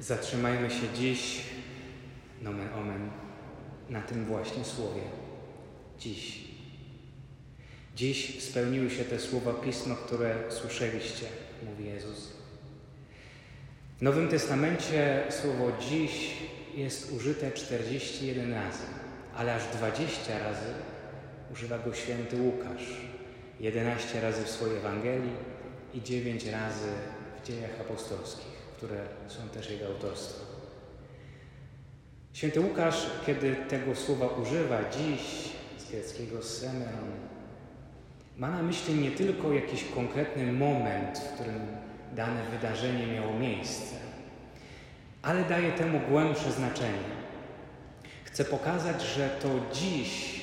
Zatrzymajmy się dziś, nomen omen, na tym właśnie słowie. Dziś. Dziś spełniły się te słowa Pisma, które słyszeliście, mówi Jezus. W Nowym Testamencie słowo dziś jest użyte 41 razy, ale aż 20 razy używa go święty Łukasz. 11 razy w swojej Ewangelii i 9 razy w dziejach apostolskich, które są też jego autorstwem. Święty Łukasz, kiedy tego słowa używa dziś z greckiego semeron, ma na myśli nie tylko jakiś konkretny moment, w którym dane wydarzenie miało miejsce, ale daje temu głębsze znaczenie. Chce pokazać, że to dziś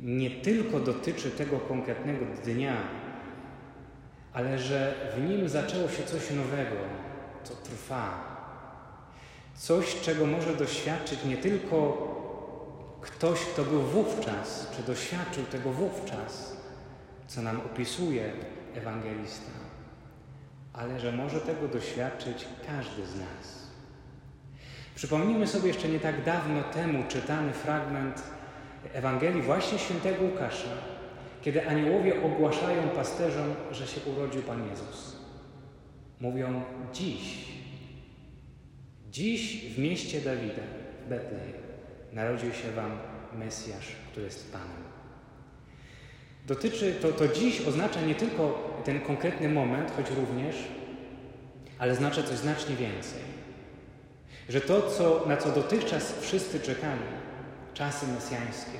nie tylko dotyczy tego konkretnego dnia, ale że w nim zaczęło się coś nowego, co trwa. Coś, czego może doświadczyć nie tylko ktoś, kto był wówczas, czy doświadczył tego wówczas, co nam opisuje ewangelista, ale że może tego doświadczyć każdy z nas. Przypomnijmy sobie jeszcze nie tak dawno temu czytany fragment Ewangelii właśnie świętego Łukasza, kiedy aniołowie ogłaszają pasterzom, że się urodził Pan Jezus. Mówią dziś, dziś w mieście Dawida, w Betlejem, narodził się Wam Mesjasz, który jest Panem. Dotyczy, to, to dziś oznacza nie tylko ten konkretny moment, choć również, ale oznacza coś znacznie więcej. Że to, co, na co dotychczas wszyscy czekali, czasy mesjańskie,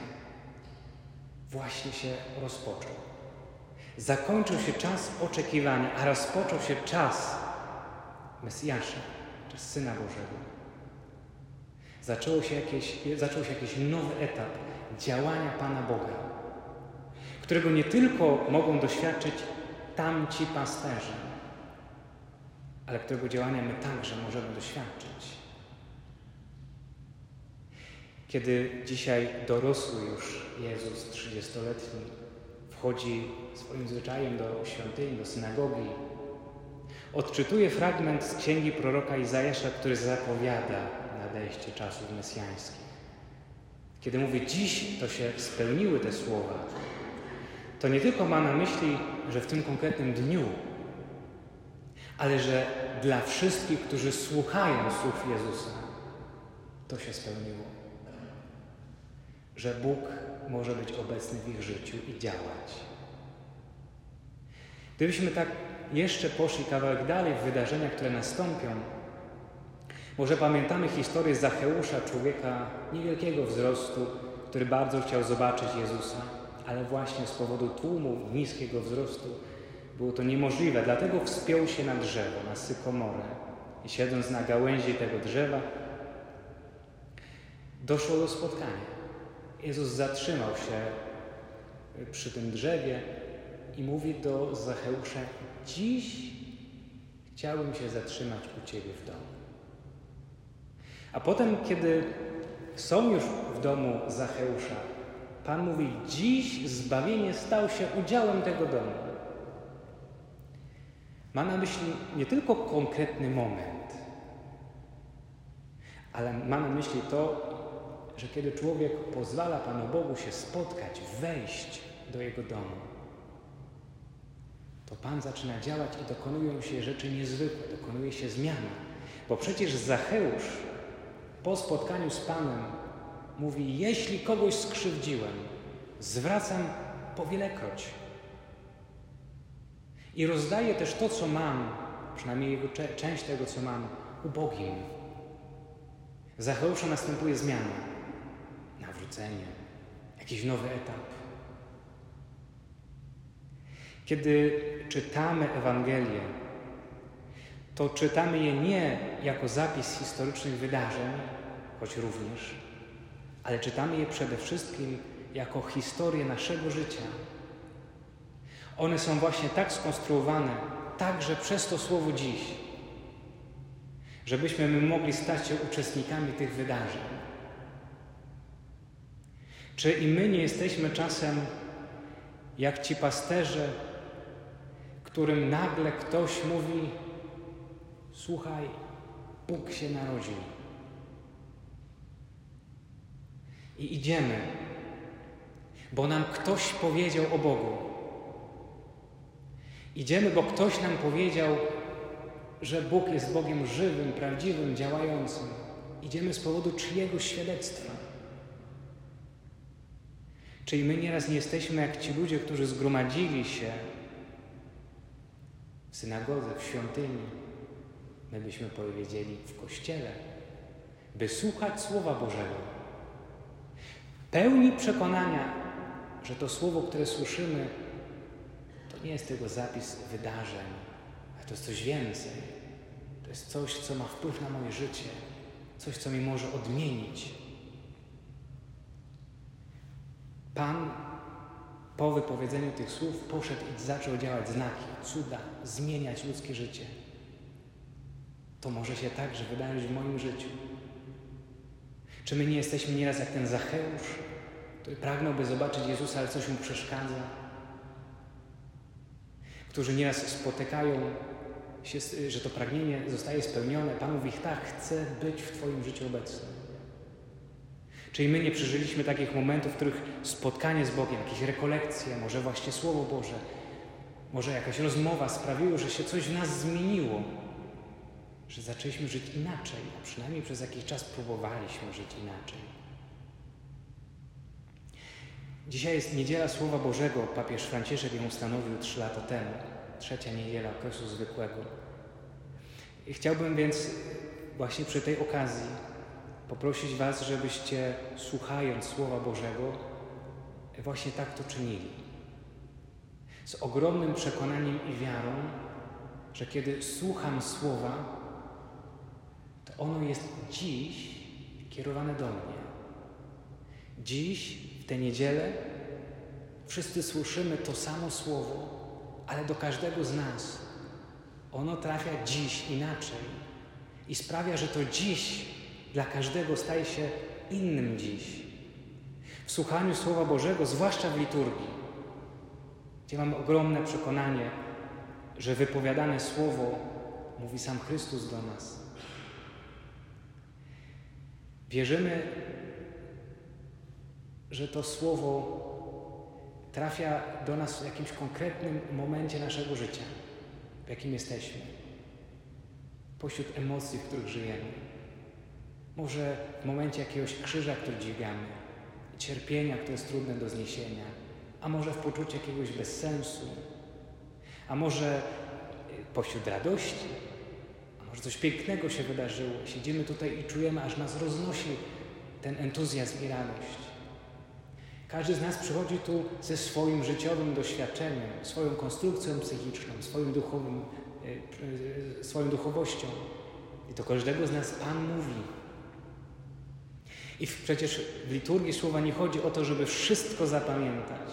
właśnie się rozpoczął. Zakończył się czas oczekiwania, a rozpoczął się czas Mesjasza, czas Syna Bożego. Zaczęło się jakieś, zaczął się jakiś nowy etap działania Pana Boga, którego nie tylko mogą doświadczyć tamci pasterze, ale którego działania my także możemy doświadczyć. Kiedy dzisiaj dorosły już Jezus, trzydziestoletni, wchodzi swoim zwyczajem do świątyni, do synagogi, odczytuje fragment z księgi proroka Izajasza, który zapowiada nadejście czasów mesjańskich. Kiedy mówi, dziś to się spełniły te słowa, to nie tylko ma na myśli, że w tym konkretnym dniu, ale że dla wszystkich, którzy słuchają słów Jezusa, to się spełniło że Bóg może być obecny w ich życiu i działać. Gdybyśmy tak jeszcze poszli kawałek dalej w wydarzenia, które nastąpią, może pamiętamy historię Zacheusza, człowieka niewielkiego wzrostu, który bardzo chciał zobaczyć Jezusa, ale właśnie z powodu tłumu niskiego wzrostu było to niemożliwe. Dlatego wspiął się na drzewo, na sykomorę i siedząc na gałęzi tego drzewa, doszło do spotkania. Jezus zatrzymał się przy tym drzewie i mówi do Zacheusza: Dziś chciałbym się zatrzymać u Ciebie w domu. A potem, kiedy są już w domu Zacheusza, Pan mówi: Dziś zbawienie stało się udziałem tego domu. Ma na myśli nie tylko konkretny moment, ale ma na myśli to, że kiedy człowiek pozwala Panu Bogu się spotkać, wejść do Jego domu, to Pan zaczyna działać i dokonują się rzeczy niezwykłe, dokonuje się zmiana. Bo przecież Zacheusz po spotkaniu z Panem mówi: Jeśli kogoś skrzywdziłem, zwracam powielekroć. I rozdaję też to, co mam, przynajmniej jego część tego, co mam, ubogim. Zacheusza następuje zmiana nawrócenie, jakiś nowy etap. Kiedy czytamy Ewangelię, to czytamy je nie jako zapis historycznych wydarzeń, choć również, ale czytamy je przede wszystkim jako historię naszego życia. One są właśnie tak skonstruowane, także przez to słowo dziś, żebyśmy my mogli stać się uczestnikami tych wydarzeń. Czy i my nie jesteśmy czasem jak ci pasterze, którym nagle ktoś mówi: Słuchaj, Bóg się narodził. I idziemy, bo nam ktoś powiedział o Bogu. Idziemy, bo ktoś nam powiedział, że Bóg jest Bogiem żywym, prawdziwym, działającym. Idziemy z powodu czyjegoś świadectwa. Czyli my nieraz nie jesteśmy jak ci ludzie, którzy zgromadzili się w synagodze, w świątyni. My byśmy powiedzieli w kościele, by słuchać Słowa Bożego. Pełni przekonania, że to Słowo, które słyszymy, to nie jest tylko zapis wydarzeń, ale to jest coś więcej. To jest coś, co ma wpływ na moje życie, coś, co mi może odmienić. Pan po wypowiedzeniu tych słów poszedł i zaczął działać znaki, cuda, zmieniać ludzkie życie. To może się także wydarzyć w moim życiu. Czy my nie jesteśmy nieraz jak ten Zacheusz, który pragnąłby zobaczyć Jezusa, ale coś mu przeszkadza? Którzy nieraz spotykają się, że to pragnienie zostaje spełnione. Pan mówi, tak, chcę być w Twoim życiu obecnym. Czyli my nie przeżyliśmy takich momentów, w których spotkanie z Bogiem, jakieś rekolekcje, może właśnie Słowo Boże, może jakaś rozmowa sprawiły, że się coś w nas zmieniło, że zaczęliśmy żyć inaczej, a przynajmniej przez jakiś czas próbowaliśmy żyć inaczej. Dzisiaj jest niedziela Słowa Bożego. Papież Franciszek ją ustanowił trzy lata temu. Trzecia niedziela okresu zwykłego. I chciałbym więc właśnie przy tej okazji poprosić Was, żebyście słuchając Słowa Bożego właśnie tak to czynili. Z ogromnym przekonaniem i wiarą, że kiedy słucham Słowa, to ono jest dziś kierowane do mnie. Dziś, w tę niedzielę, wszyscy słyszymy to samo Słowo, ale do każdego z nas ono trafia dziś inaczej i sprawia, że to dziś dla każdego staje się innym dziś. W słuchaniu Słowa Bożego, zwłaszcza w liturgii, gdzie mamy ogromne przekonanie, że wypowiadane Słowo mówi sam Chrystus do nas. Wierzymy, że to Słowo trafia do nas w jakimś konkretnym momencie naszego życia, w jakim jesteśmy, pośród emocji, w których żyjemy. Może w momencie jakiegoś krzyża, który dźwigamy, cierpienia, które jest trudne do zniesienia, a może w poczuciu jakiegoś bezsensu, a może y, pośród radości, a może coś pięknego się wydarzyło. Siedzimy tutaj i czujemy, aż nas roznosi ten entuzjazm i radość. Każdy z nas przychodzi tu ze swoim życiowym doświadczeniem, swoją konstrukcją psychiczną, swoim duchowym, y, y, swoją duchowością. I to każdego z nas Pan mówi. I przecież w liturgii słowa nie chodzi o to, żeby wszystko zapamiętać.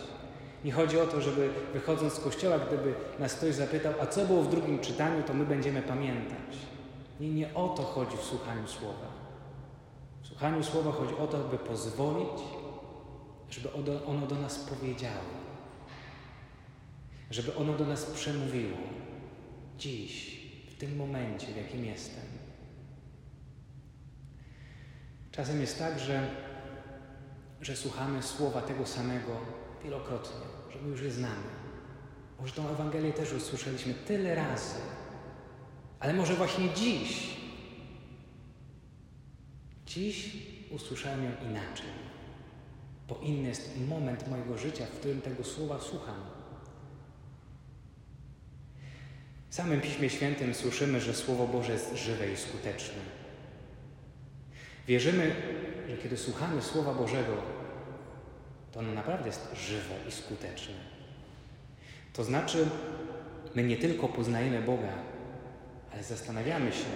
Nie chodzi o to, żeby wychodząc z kościoła, gdyby nas ktoś zapytał, a co było w drugim czytaniu, to my będziemy pamiętać. Nie, nie o to chodzi w słuchaniu słowa. W słuchaniu słowa chodzi o to, by pozwolić, żeby ono do nas powiedziało. Żeby ono do nas przemówiło. Dziś, w tym momencie, w jakim jestem. Czasem jest tak, że, że słuchamy słowa tego samego wielokrotnie, że my już je znamy. Może tą Ewangelię też usłyszeliśmy tyle razy, ale może właśnie dziś, dziś usłyszałem ją inaczej, bo inny jest moment mojego życia, w którym tego słowa słucham. W samym Piśmie Świętym słyszymy, że Słowo Boże jest żywe i skuteczne. Wierzymy, że kiedy słuchamy Słowa Bożego, to ono naprawdę jest żywe i skuteczne. To znaczy, my nie tylko poznajemy Boga, ale zastanawiamy się,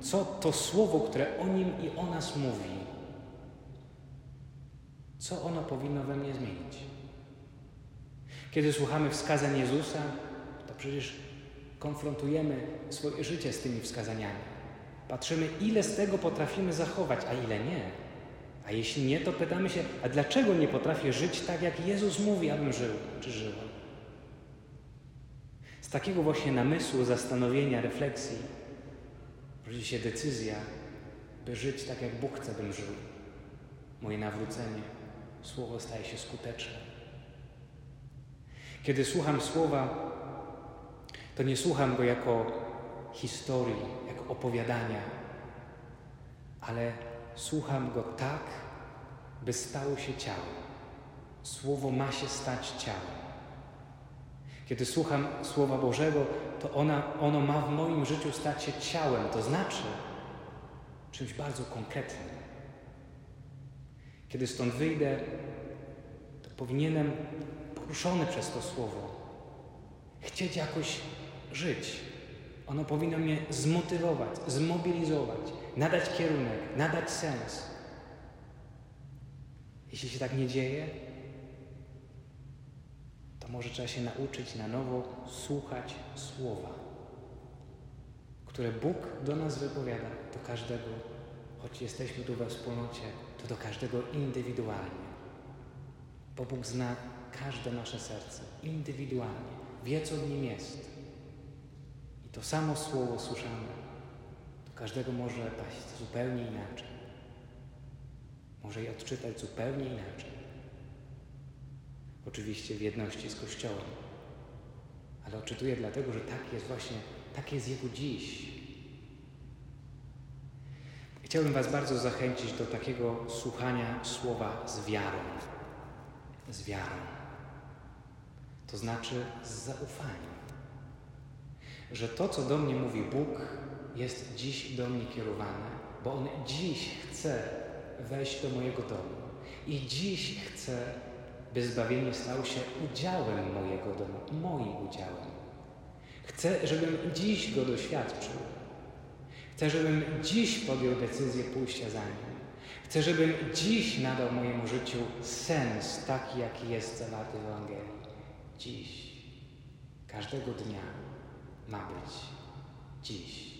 co to Słowo, które o Nim i o nas mówi, co ono powinno we mnie zmienić. Kiedy słuchamy wskazań Jezusa, to przecież konfrontujemy swoje życie z tymi wskazaniami. Patrzymy, ile z tego potrafimy zachować, a ile nie. A jeśli nie, to pytamy się, a dlaczego nie potrafię żyć tak, jak Jezus mówi, abym żył czy żyła? Z takiego właśnie namysłu, zastanowienia, refleksji rodzi się decyzja, by żyć tak, jak Bóg chce, bym żył. Moje nawrócenie, słowo staje się skuteczne. Kiedy słucham słowa, to nie słucham go jako historii, opowiadania, ale słucham go tak, by stało się ciałem. Słowo ma się stać ciałem. Kiedy słucham Słowa Bożego, to ona, ono ma w moim życiu stać się ciałem, to znaczy czymś bardzo konkretnym. Kiedy stąd wyjdę, to powinienem, poruszony przez to Słowo, chcieć jakoś żyć. Ono powinno mnie zmotywować, zmobilizować, nadać kierunek, nadać sens. Jeśli się tak nie dzieje, to może trzeba się nauczyć na nowo słuchać słowa, które Bóg do nas wypowiada, do każdego, choć jesteśmy tu we wspólnocie, to do każdego indywidualnie. Bo Bóg zna każde nasze serce indywidualnie, wie co w nim jest. To samo słowo słyszane do każdego może paść zupełnie inaczej. Może je odczytać zupełnie inaczej. Oczywiście w jedności z Kościołem. Ale odczytuję dlatego, że tak jest właśnie, tak jest Jego dziś. Chciałbym Was bardzo zachęcić do takiego słuchania słowa z wiarą. Z wiarą. To znaczy z zaufaniem. Że to, co do mnie mówi Bóg, jest dziś do mnie kierowane, bo On dziś chce wejść do mojego domu. I dziś chce by zbawienie stało się udziałem mojego domu, moim udziałem. Chcę, żebym dziś go doświadczył. Chcę, żebym dziś podjął decyzję pójścia za nim. Chcę, żebym dziś nadał mojemu życiu sens taki, jaki jest zawarty w Ewangelii. Dziś, każdego dnia ma być dziś.